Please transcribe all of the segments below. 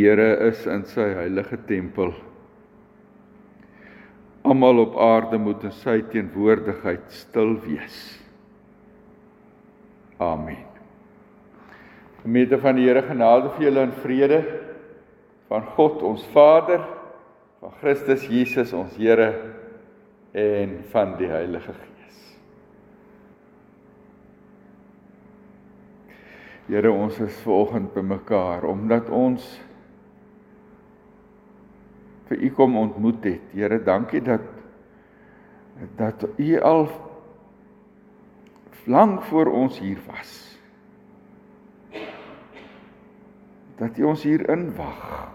Here is in sy heilige tempel. Almal op aarde moet in sy teenwoordigheid stil wees. Amen. Gemeente van die Here genade vir julle in vrede van God ons Vader, van Christus Jesus ons Here en van die Heilige Gees. Here ons is vanoggend bymekaar omdat ons vir u kom ontmoet het. Here, dankie dat dat u al lank voor ons hier was. Dat u ons hier inwag.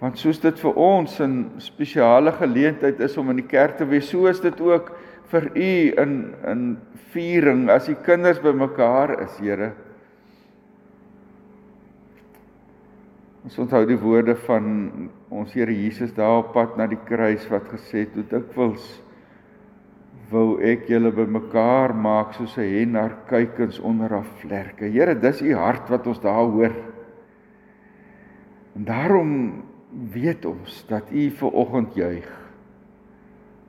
Want soos dit vir ons 'n spesiale geleentheid is om in die kerk te wees, so is dit ook vir u in in viering as die kinders bymekaar is, Here. Ons onthou die woorde van ons Here Jesus daar op pad na die kruis wat gesê het: "Hoe dikwels wou ek julle bymekaar maak soos 'n hen haar kuikens onder haar vlerke." Here, dis u hart wat ons daar hoor. En daarom weet ons dat u ver oggend juig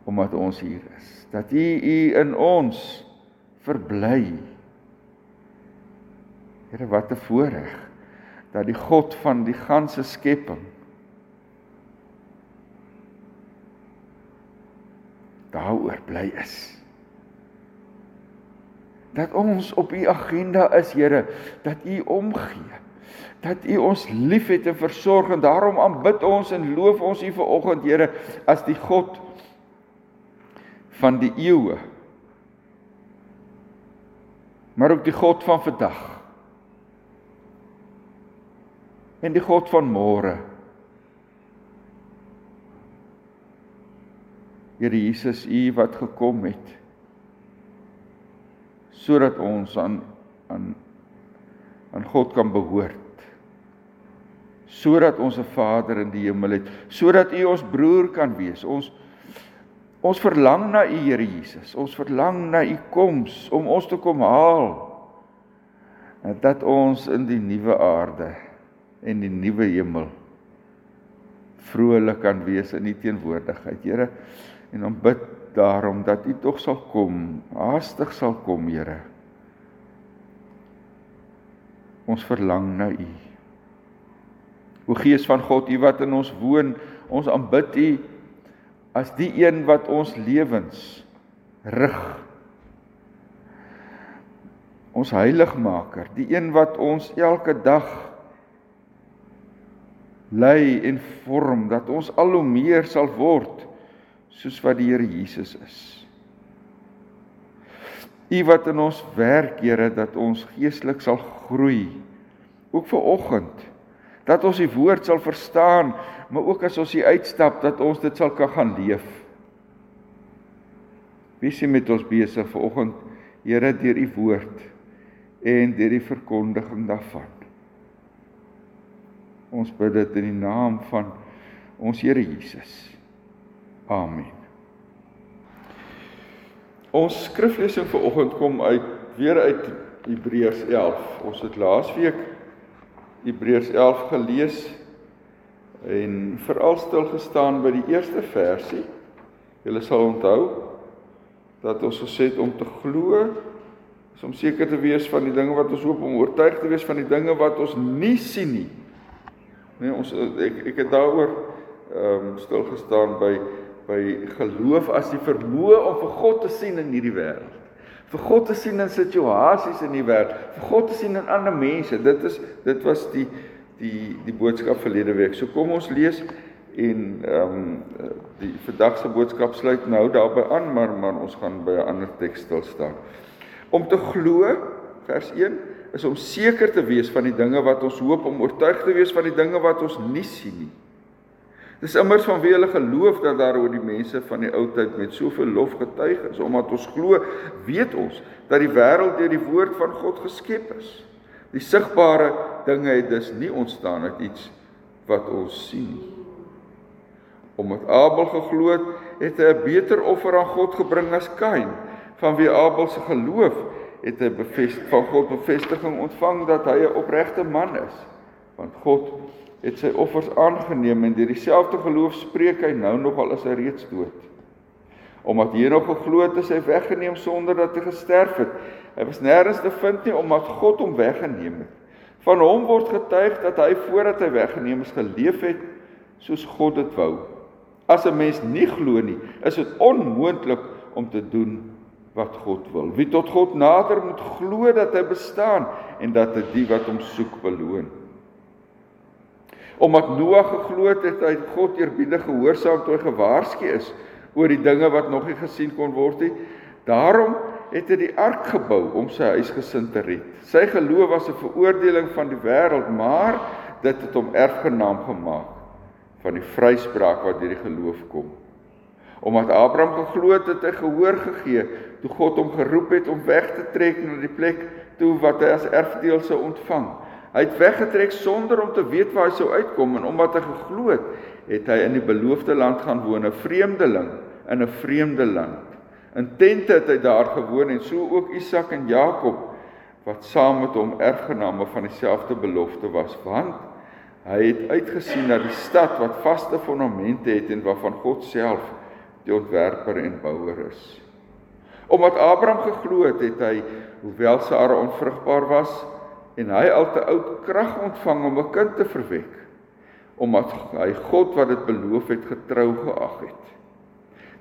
omdat ons hier is. Dat u u in ons verbly. Here, wat 'n voorreg dat die God van die ganse skepping daaroor bly is. Dat ons op u agenda is, Here, dat u omgee. Dat u ons liefhet en versorg en daarom aanbid ons en loof ons u vanoggend, Here, as die God van die eeue. Maar ook die God van vandag. En die God van môre. Here Jesus, U wat gekom het sodat ons aan aan aan God kan behoort. Sodat ons 'n Vader in die hemel het, sodat U ons broer kan wees. Ons ons verlang na U Here Jesus. Ons verlang na U koms om ons te kom haal. Dat ons in die nuwe aarde en die nuwe hemel vrolik kan wees in u teenwoordigheid. Here, en om bid daarom dat u tog sal kom, haastig sal kom, Here. Ons verlang na u. O Gees van God, u wat in ons woon, ons aanbid u as die een wat ons lewens rig. Ons heiligmaker, die een wat ons elke dag lei en vorm dat ons al hoe meer sal word soos wat die Here Jesus is. U wat in ons werk, Here, dat ons geestelik sal groei. Ook vir oggend dat ons die woord sal verstaan, maar ook as ons uitstap dat ons dit sal kan gaan leef. Wie sien met ons besig vir oggend, Here, deur u woord en deur die verkondiging daarvan. Ons bid dit in die naam van ons Here Jesus. Amen. Ons skriflesing vir oggend kom uit weer uit Hebreërs 11. Ons het laasweek Hebreërs 11 gelees en veral stil gestaan by die eerste versie. Julle sal onthou dat ons gesê het om te glo is om seker te wees van die dinge wat ons hoop om oortuig te wees van die dinge wat ons nie sien nie. Nee, ons ek ek het daaroor ehm um, stil gestaan by by geloof as die vermoë om vir God te sien in hierdie wêreld. Vir God te sien in situasies in die wêreld, vir God te sien in ander mense. Dit is dit was die die die boodskap verlede week. So kom ons lees en ehm um, die vandag se boodskap sluit nou daarbey aan, maar maar ons gaan by 'n ander teks stil staan. Om te glo vers 1 is om seker te wees van die dinge wat ons hoop om oortuig te wees van die dinge wat ons nie sien nie. Dis immers van wie hulle geloof dat daar oor die mense van die ou tyd met soveel lof getuig is omdat ons glo, weet ons dat die wêreld deur die woord van God geskep is. Die sigbare dinge het dus nie ontstaan uit iets wat ons sien nie. Omdat Abel geglo het, het hy 'n beter offer aan God gebring as Kain, van wie Abel se geloof het hy bevestig van God bevestiging ontvang dat hy 'n opregte man is. Want God het sy offers aangeneem en deur dieselfde geloof spreek hy nou nog al is hy reeds dood. Omdat hy nog geglo het hy weggeneem sonder dat hy gesterf het. Hy was nêrens te vind nie omdat God hom weggeneem het. Van hom word getuig dat hy voordat hy weggeneem is geleef het soos God dit wou. As 'n mens nie glo nie, is dit onmoontlik om te doen wat God wil. Wie tot God nader moet glo dat hy bestaan en dat hy die wat hom soek beloon. Omdat Noag geglo het het hy God eerbiedig gehoorsaam toe hy gewaarsku is oor die dinge wat nog nie gesien kon word nie. Daarom het hy die ark gebou om sy huisgesin te red. Sy geloof was 'n veroordeling van die wêreld, maar dit het hom erfgenaam gemaak van die vryspraak wat deur die geloof kom. Omdat Abraham geglo het, het hy gehoor gegee toe God hom geroep het om weg te trek na die plek toe wat hy as erfdeel sou ontvang. Hy het weggetrek sonder om te weet waar hy sou uitkom en omdat hy geglo het, het hy in die beloofde land gaan woon, 'n vreemdeling in 'n vreemde land. In tente het hy daar gewoon en so ook Isak en Jakob wat saam met hom erfgename van dieselfde belofte was, want hy het uitgesien na die stad wat vaste fondamente het en waarvan God self die ontwerper en bouer is. Omdat Abraham geglo het, het hy, hoewel Sara onvrugbaar was en hy al te oud krag ontvang om 'n kind te verwek, omdat hy God wat dit beloof het getrou geag het.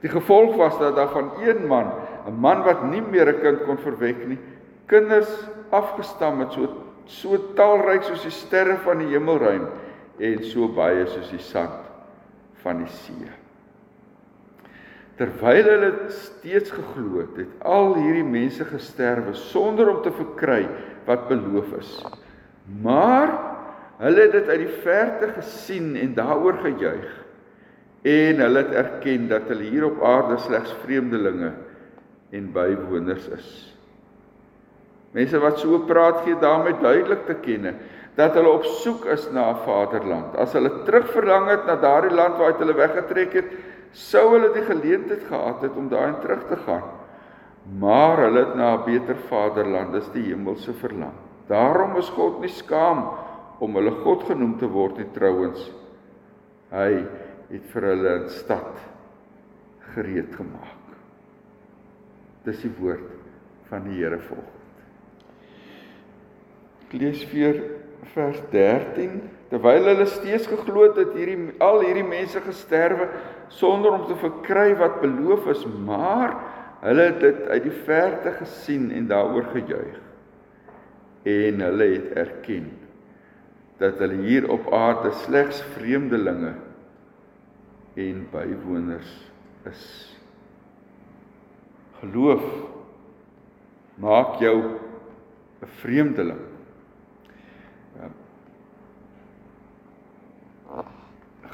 Die gevolg was dat daar van een man, 'n man wat nie meer 'n kind kon verwek nie, kinders afgestam het so so talryk soos die sterre van die hemelruim en so baie soos die sand van die see. Terwyl hulle steeds geglo het, het al hierdie mense gesterwe sonder om te verkry wat beloof is. Maar hulle het dit uit die verte gesien en daaroor gejuig en hulle het erken dat hulle hier op aarde slegs vreemdelinge en bywoners is. Mense wat so praat gee daarmee duidelik te kenne dat hulle op soek is na 'n vaderland. As hulle terugverlang het na daardie land waaruit hulle weggetrek het, sou hulle die geleentheid gehad het om daarin terug te gaan. Maar hulle het na 'n beter vaderland, dis die hemelse verlang. Daarom is God nie skaam om hulle God genoem te word nie trouens. Hy het vir hulle 'n stad gereed gemaak. Dis die woord van die Here volgens. Ek lees vir vers 13 terwyl hulle steeds geglo het dat hierdie al hierdie mense gesterwe sonder om te verkry wat beloof is, maar hulle het dit uit die verte gesien en daaroor gejuig. En hulle het erken dat hulle hier op aarde slegs vreemdelinge en bywoners is. Geloof maak jou 'n vreemdeling.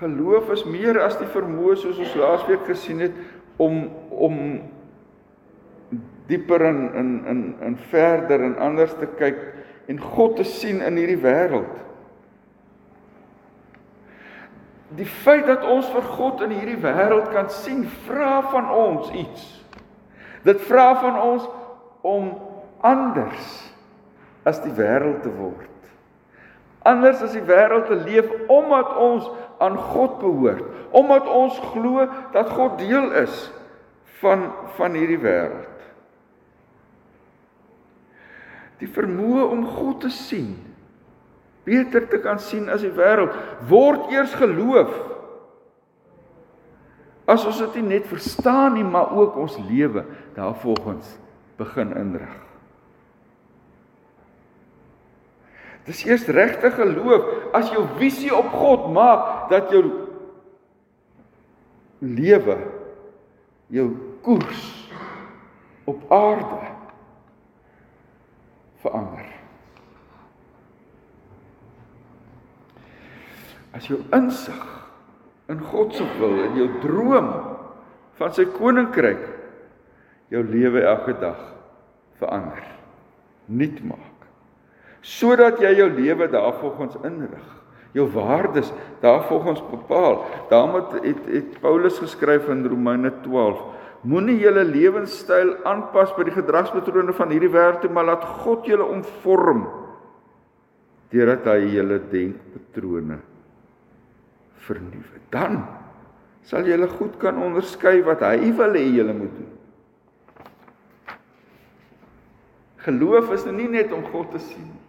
Geloof is meer as die vermoë soos ons laasweek gesien het om om dieper in in in in verder en anders te kyk en God te sien in hierdie wêreld. Die feit dat ons vir God in hierdie wêreld kan sien, vra van ons iets. Dit vra van ons om anders as die wêreld te word. Anders as die wêreld te leef omdat ons aan God behoort, omdat ons glo dat God deel is van van hierdie wêreld. Die vermoë om God te sien, beter te kan sien as die wêreld, word eers geloof. As ons dit nie net verstaan nie, maar ook ons lewe daarvolgens begin inrig. Dis eers regte geloof as jou visie op God maak dat jou lewe jou koers op aarde verander. As jou insig in God se wil en jou droom van sy koninkryk jou lewe elke dag verander. Nuut maak sodat jy jou lewe daarvolgens inrig jou waardes daarvolgens bepaal daarom het, het Paulus geskryf in Romeine 12 Moenie julle lewenstyl aanpas by die gedragspatrone van hierdie wêreld nie, maar laat God julle omvorm deurdat hy julle denkpatrone vernuwe. Dan sal julle goed kan onderskei wat hy wil hê julle moet doen. Geloof is nou nie net om God te sien nie.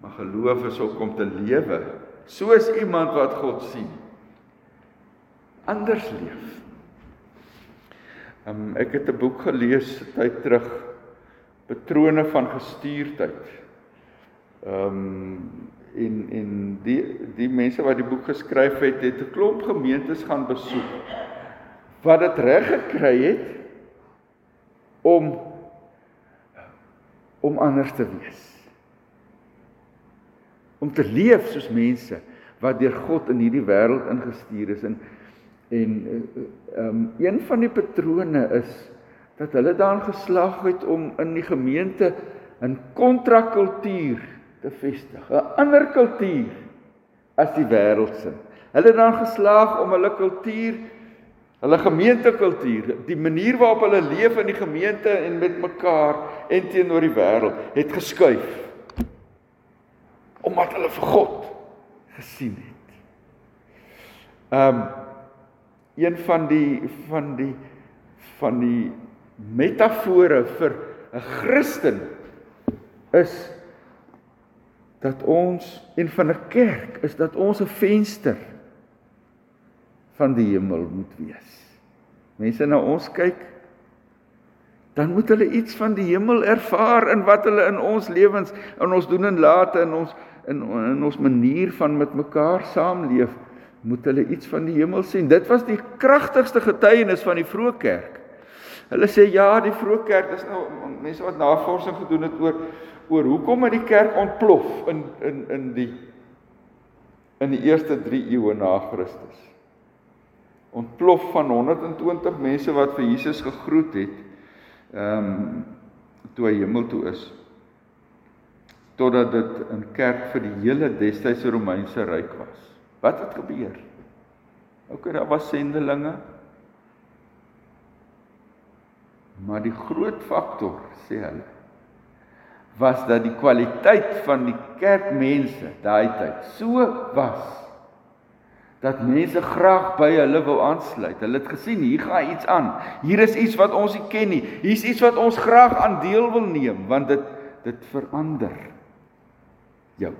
Maar geloof is ook om te lewe soos iemand wat God sien. Anders leef. Um, ek het 'n boek gelees tyd terug patrone van gestuurdheid. Ehm um, en en die die mense wat die boek geskryf het, het 'n klomp gemeentes gaan besoek wat dit reg gekry het om om anders te wees. Om te leef soos mense wat deur God in hierdie wêreld ingestuur is en en ehm um, een van die patrone is dat hulle daan geslaag het om in die gemeente 'n kontrakultuur te vestig, 'n ander kultuur as die wêreldse. Hulle het dan geslaag om hulle kultuur, hulle gemeentekultuur, die manier waarop hulle leef in die gemeente en met mekaar en teenoor die wêreld het geskuif. Omdat hulle vir God gesien het. Ehm um, een van die van die van die metafore vir 'n Christen is dat ons en van 'n kerk is dat ons 'n venster van die hemel moet wees. Mense na ons kyk, dan moet hulle iets van die hemel ervaar in wat hulle in ons lewens, in ons doen en late, in ons in, in ons manier van met mekaar saamleef, moet hulle iets van die hemel sien. Dit was die kragtigste getuienis van die vroeë kerk. Hulle sê ja, die vroeë kerk is nou mense wat navorsing gedoen het oor oor hoekom het die kerk ontplof in in in die in die eerste 3 eeue na Christus. Ontplof van 120 mense wat vir Jesus gegroet het ehm um, toe hy hemel toe is totdat dit 'n kerk vir die hele destydse Romeinse ryk was. Wat het gebeur? OK, daar was sendelinge. Maar die groot faktor, sê hulle, was dat die kwaliteit van die kerkmense daai tyd so was dat mense graag by hulle wou aansluit. Hulle het gesien hier gaan iets aan. Hier is iets wat ons nie ken nie. Hier's iets wat ons graag aan deel wil neem want dit dit verander jou.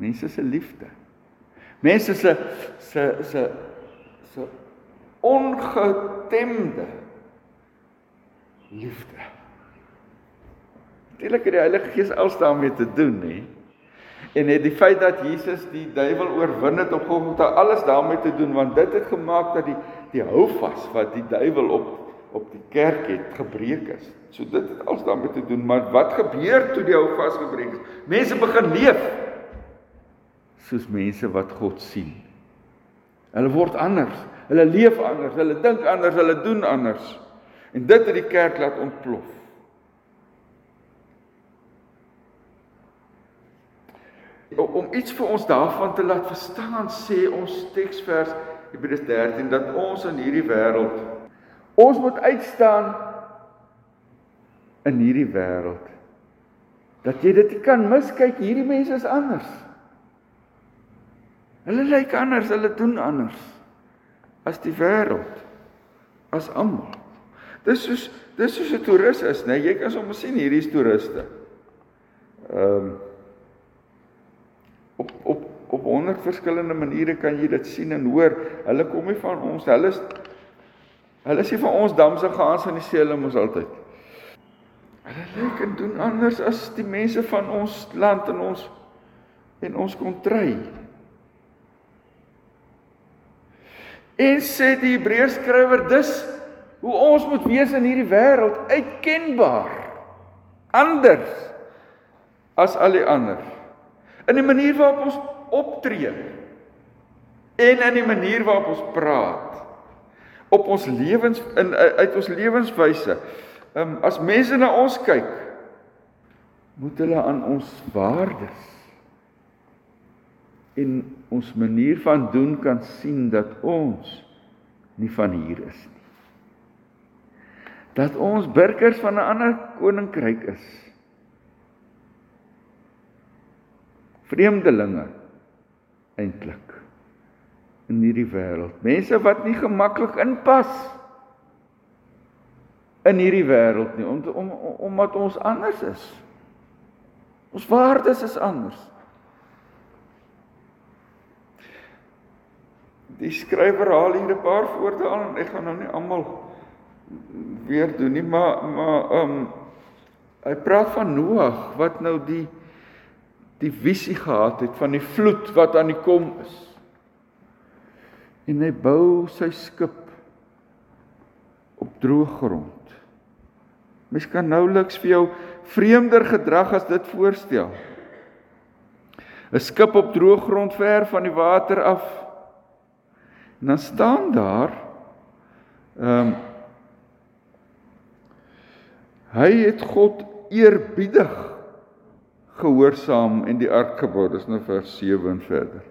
Mense se liefde. Mense se se se se ongetemde liefde. Natuurlik het die Heilige Gees alles daarmee te doen, nê? En het die feit dat Jesus die duiwel oorwin het op Golgotha alles daarmee te doen want dit het gemaak dat die die houvas wat die duiwel op op die kerk het gebreek is. So dit het alles daarmee te doen, maar wat gebeur toe die houvas gebreek is? Mense begin leef soos mense wat God sien. Hulle word anders, hulle leef anders, hulle dink anders, hulle doen anders. En dit het die kerk laat ontplof. om iets vir ons daarvan te laat verstaan sê ons teksvers Hebreërs 13 dat ons in hierdie wêreld ons moet uitstaan in hierdie wêreld dat jy dit kan miskyk hierdie mense is anders. Hulle lyk anders hulle doen anders as die wêreld as almal. Dis soos dis soos 'n toerist is nê jy kan sommer sien hierdie is toeriste. Ehm um, op op op honderd verskillende maniere kan jy dit sien en hoor. Hulle kom nie van ons, hulle is hulle sê van ons damse gaans in dieselfde mos altyd. Hulle lyk en doen anders as die mense van ons land en ons en ons kontry. En sê die Hebreërs skrywer dus hoe ons moet wees in hierdie wêreld uitkenbaar anders as al die ander in die manier waarop ons optree en in die manier waarop ons praat op ons lewens in uit ons lewenswyse. Ehm um, as mense na ons kyk, moet hulle aan ons waardes en ons manier van doen kan sien dat ons nie van hier is nie. Dat ons burgers van 'n ander koninkryk is. Vreemdelinge eintlik in hierdie wêreld. Mense wat nie gemaklik inpas in hierdie wêreld nie om, om omdat ons anders is. Ons waardes is anders. Die skrywer haal hier 'n paar woorde aan. Ek gaan nou nie almal weer doen nie, maar maar ehm um, hy praat van Noag wat nou die die visie gehad het van die vloed wat aan die kom is. En hy bou sy skip op droë grond. Mens kan nouliks vir jou vreemder gedrag as dit voorstel. 'n Skip op droë grond ver van die water af. En dan staan daar ehm um, hy het God eerbiedig gehoorsaam en die ark gebou. Dis nou vers 7 en verder.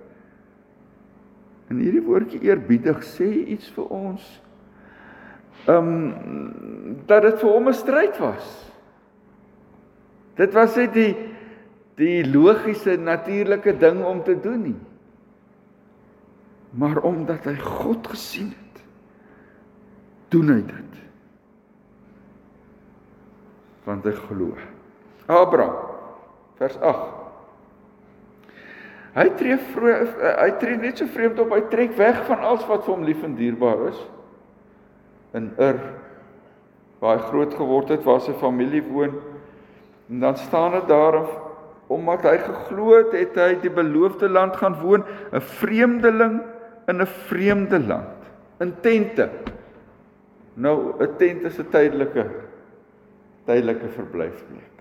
En hierdie woordjie eerbiedig sê iets vir ons. Ehm um, dat dit vir hom 'n stryd was. Dit was net die die logiese natuurlike ding om te doen nie. Maar omdat hy God gesien het, doen hy dit. Want hy glo. Abraham vers 8. Hy tree vroeg, hy tree net so vreemd op, hy trek weg van alles wat vir hom lief en dierbaar is. In Ur waar hy groot geword het, waar sy familie woon. En dan staan dit daar omdat hy geglo het, het hy die beloofde land gaan woon, 'n vreemdeling in 'n vreemde land, in tente. Nou 'n tent is 'n tydelike tydelike verblyfplek.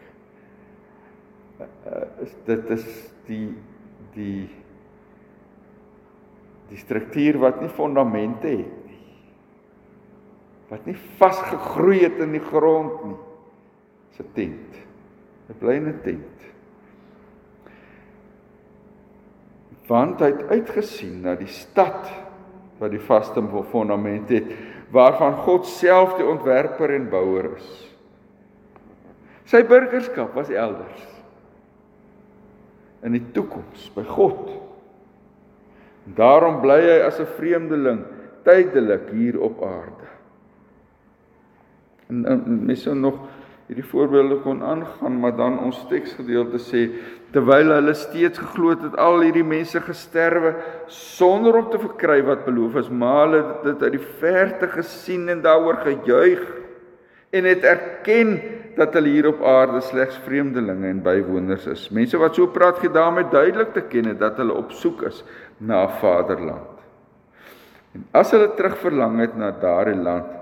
Uh, is dit is die die die struktuur wat nie fondamente het nie. Wat nie vasgegroei het in die grond nie. Dis 'n tent. 'n Blyne tent. Want hy het uitgesien na die stad wat die vaste fondament het waarvan God self die ontwerper en bouer is. Sy burgerskap was elders in die toekoms by God. En daarom bly hy as 'n vreemdeling tydelik hier op aarde. En, en mense sou nog hierdie voorbeelde kon aangaan, maar dan ons teksgedeelte sê terwyl hulle steeds geglo het dat al hierdie mense gesterwe sonder om te verkry wat beloof is, maar hulle dit uit die verte gesien en daaroor gejuig en het erken dat hulle hier op aarde slegs vreemdelinge en bywoners is. Mense wat so praat gee daarmee duidelik te kenne dat hulle op soek is na 'n vaderland. En as hulle terugverlang het na daardie land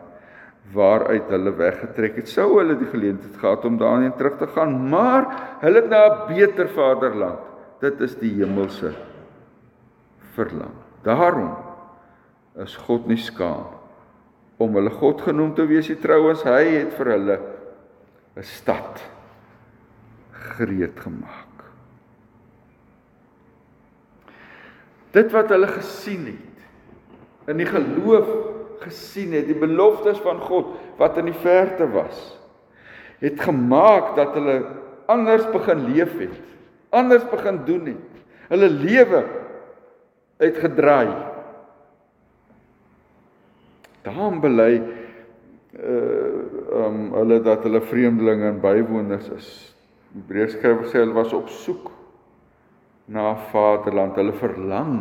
waaruit hulle weggetrek het, sou hulle die geleentheid gehad om daarheen terug te gaan, maar hulle het na 'n beter vaderland. Dit is die hemelse verlang. Daarom is God nie skaam om hulle God genoem te wees nie trouens hy het vir hulle 'n stad gereed gemaak. Dit wat hulle gesien het in die geloof gesien het, die beloftes van God wat in die verte was, het gemaak dat hulle anders begin leef het, anders begin doen het. Hulle lewe het gedraai. Daarom bely uh um hulle dat hulle vreemdelinge en bywoners is. Hebreërskrywer sê hulle was op soek na vaderland, hulle verlang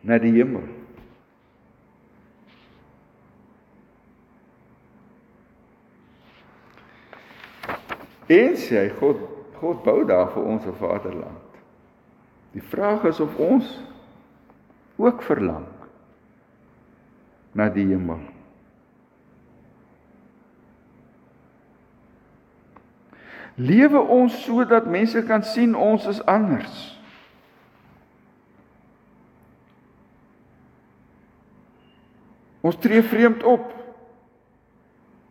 na die hemel. En sê hy God God bou daar vir ons 'n vaderland. Die vraag is of ons ook verlang na die hemel. Lewe ons sodat mense kan sien ons is anders. Ons tree vreemd op.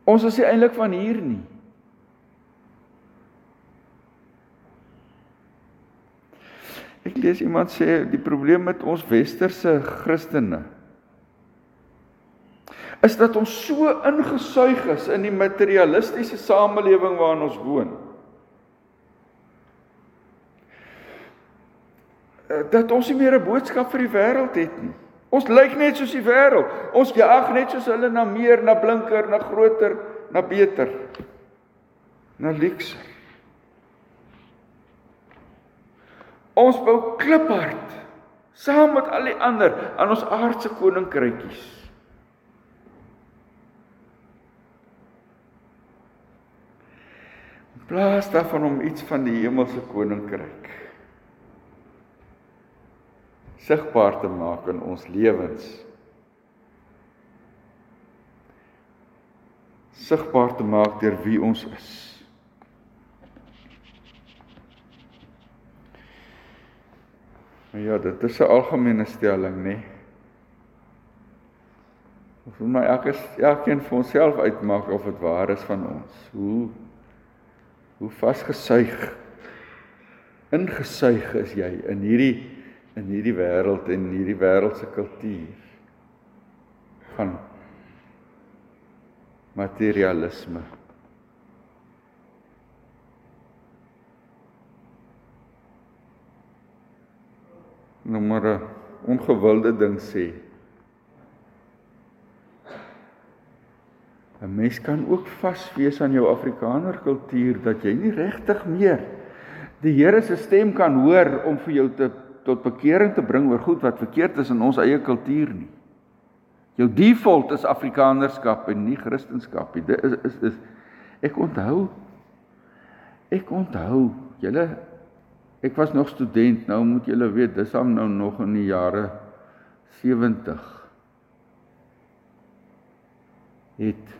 Ons is nie eintlik van hier nie. Ek lees iemand sê die probleem met ons westerse Christene is dat ons so ingesuig is in die materialistiese samelewing waarin ons woon. Dat ons nie meer 'n boodskap vir die wêreld het nie. Ons lyk net soos die wêreld. Ons jaag net soos hulle na meer, na blinker, na groter, na beter. Na luks. Ons bou kliphard saam met al die ander aan ons aardse koninkrytjies. In plaas daarvan om iets van die hemelse koninkryk sigbaar te maak in ons lewens. Sigbaar te maak deur wie ons is. Maar ja, dit is 'n algemene stelling, nê. Ons moet maar elke elkeen vir onsself uitmaak of dit waar is van ons. Hoe hoe vasgesuig ingesuig is jy in hierdie in hierdie wêreld en hierdie wêreldse kultuur van materialisme. Nou maar ongewilde ding sê. 'n Mens kan ook vaswees aan jou Afrikaner kultuur dat jy nie regtig meer die Here se stem kan hoor om vir jou te tot bekering te bring oor goed wat verkeerd is in ons eie kultuur nie. Jou default is Afrikanerskap en nie Christendom nie. Dit is is is ek onthou ek onthou julle ek was nog student, nou moet julle weet, dis al nou nog in die jare 70 het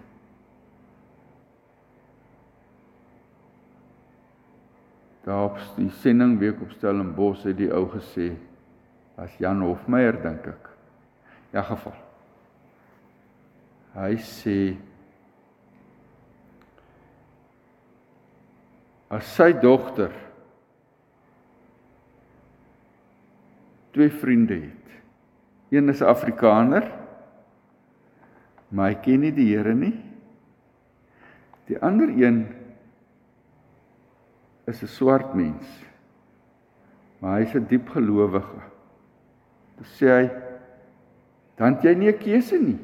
Daarop die sending week op Stellenbosch het die ou gesê as Jan Hofmeyer dink ek. Ja geval. Hy sê as sy dogter twee vriende het. Een is Afrikaner, maar hy ken nie die Here nie. Die ander een is 'n swart mens. Maar hy's 'n diep gelowige. Dis sê hy dan het jy nie 'n keuse nie.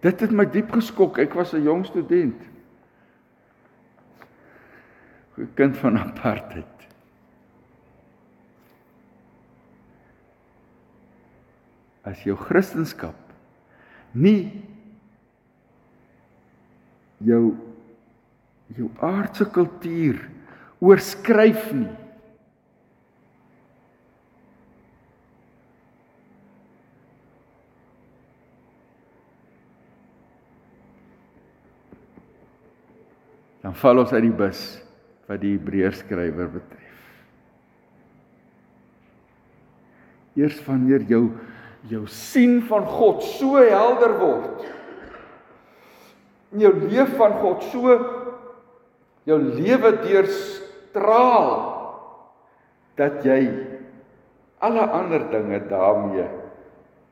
Dit het my diep geskok. Ek was 'n jong student. 'n Kind van apartheid. As jou Christendom nie jou jou aardse kultuur oorskryf nie. Dan val ons uit die bus wat die Hebreërs skrywer betref. Eers wanneer jou jou sien van God so helder word, in jou leef van God so jou lewe deurstraal dat jy alle ander dinge daarmee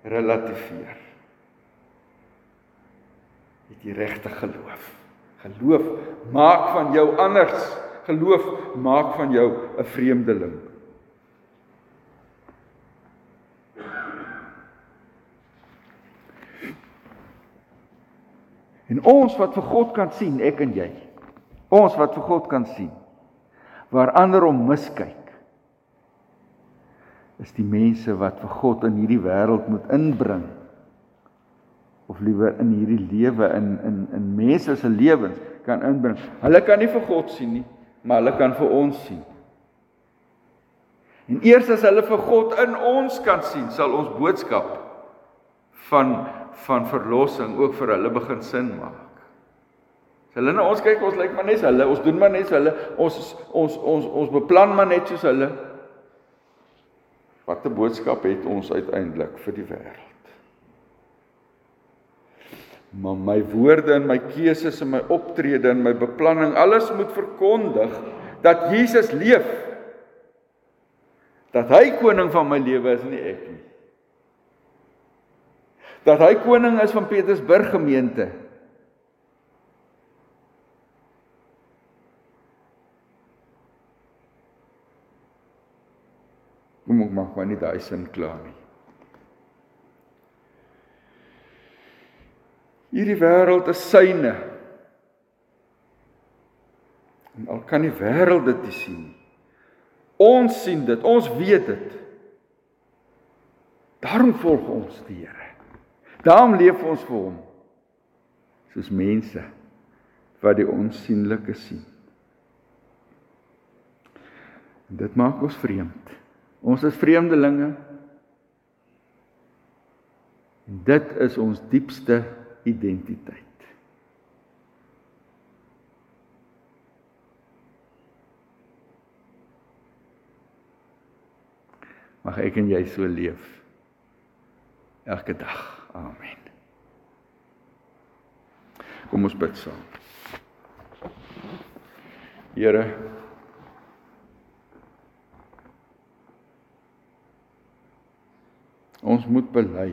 relativeer. Het jy regte geloof? Geloof maak van jou anders. Geloof maak van jou 'n vreemdeling. En ons wat vir God kan sien, ek en jy. Ons wat vir God kan sien. Waar ander om miskyk. Is die mense wat vir God in hierdie wêreld moet inbring. Of liewer in hierdie lewe in in in mense se lewens kan inbring. Hulle kan nie vir God sien nie, maar hulle kan vir ons sien. En eers as hulle vir God in ons kan sien, sal ons boodskap van van verlossing ook vir hulle begin sin maak. As hulle na ons kyk, ons lyk maar net so hulle, ons doen maar net so hulle, ons ons ons ons beplan maar net soos hulle. Watter boodskap het ons uiteindelik vir die wêreld? Maar my woorde en my keuses en my optrede en my beplanning, alles moet verkondig dat Jesus leef. Dat hy koning van my lewe is, nie ek nie. Dat hy koning is van Petersburg gemeente. Kom ek maak maar nie daai sin klaar nie. Hierdie wêreld is syne. En al kan die wêreld dit nie sien nie. Ons sien dit, ons weet dit. Daarom volg ons die Here. Daarom leef ons vir hom. Soos mense wat die onsigbare sien. En dit maak ons vreemd. Ons is vreemdelinge. En dit is ons diepste identiteit. Mag ek en jy so leef elke dag. Amen. Kom ons bid saam. Here Ons moet bely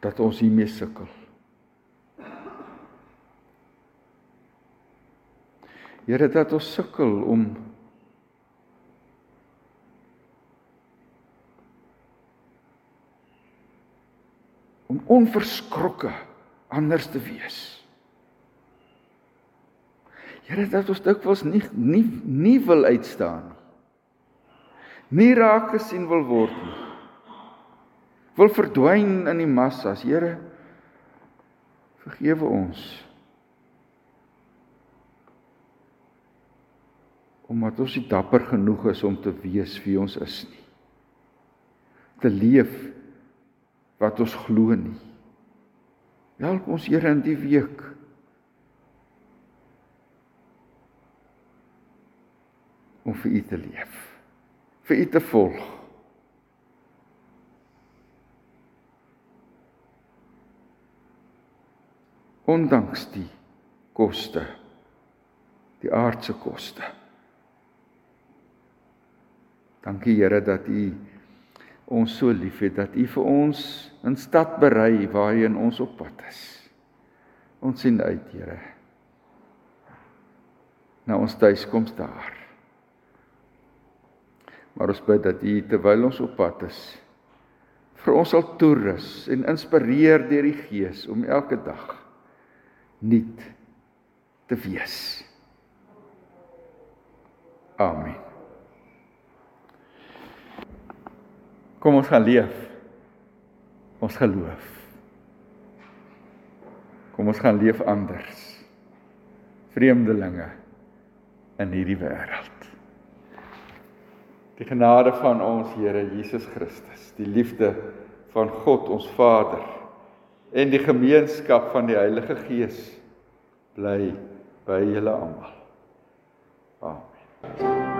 dat ons hiermee sukkel. Here dat ons sukkel om om onverskrokke anders te wees. Here dat ons dikwels nie nie nie wil uitstaan nie. Nie raak gesien wil word nie. Wil verdwyn in die massas. Here vergewe ons. omdat ons nie dapper genoeg is om te wees wie ons is nie. Te leef wat ons glo nie. Help ons Here in die week. om vir U te leef. vir U te volg. Ondanks die koste, die aardse koste. Dankie Here dat U ons so liefhet dat U vir ons 'n stad berei waarheen ons op pad is. Ons sien uit, Here. Na ons tuiskoms daar. Maar ons bid dat U terwyl ons op pad is vir ons sal toerus en inspireer deur die Gees om elke dag nuut te wees. Amen. Kom ons gaan leef. Ons geloof. Kom ons gaan leef anders. Vreemdelinge in hierdie wêreld. Die genade van ons Here Jesus Christus, die liefde van God ons Vader en die gemeenskap van die Heilige Gees bly by julle almal. Amen.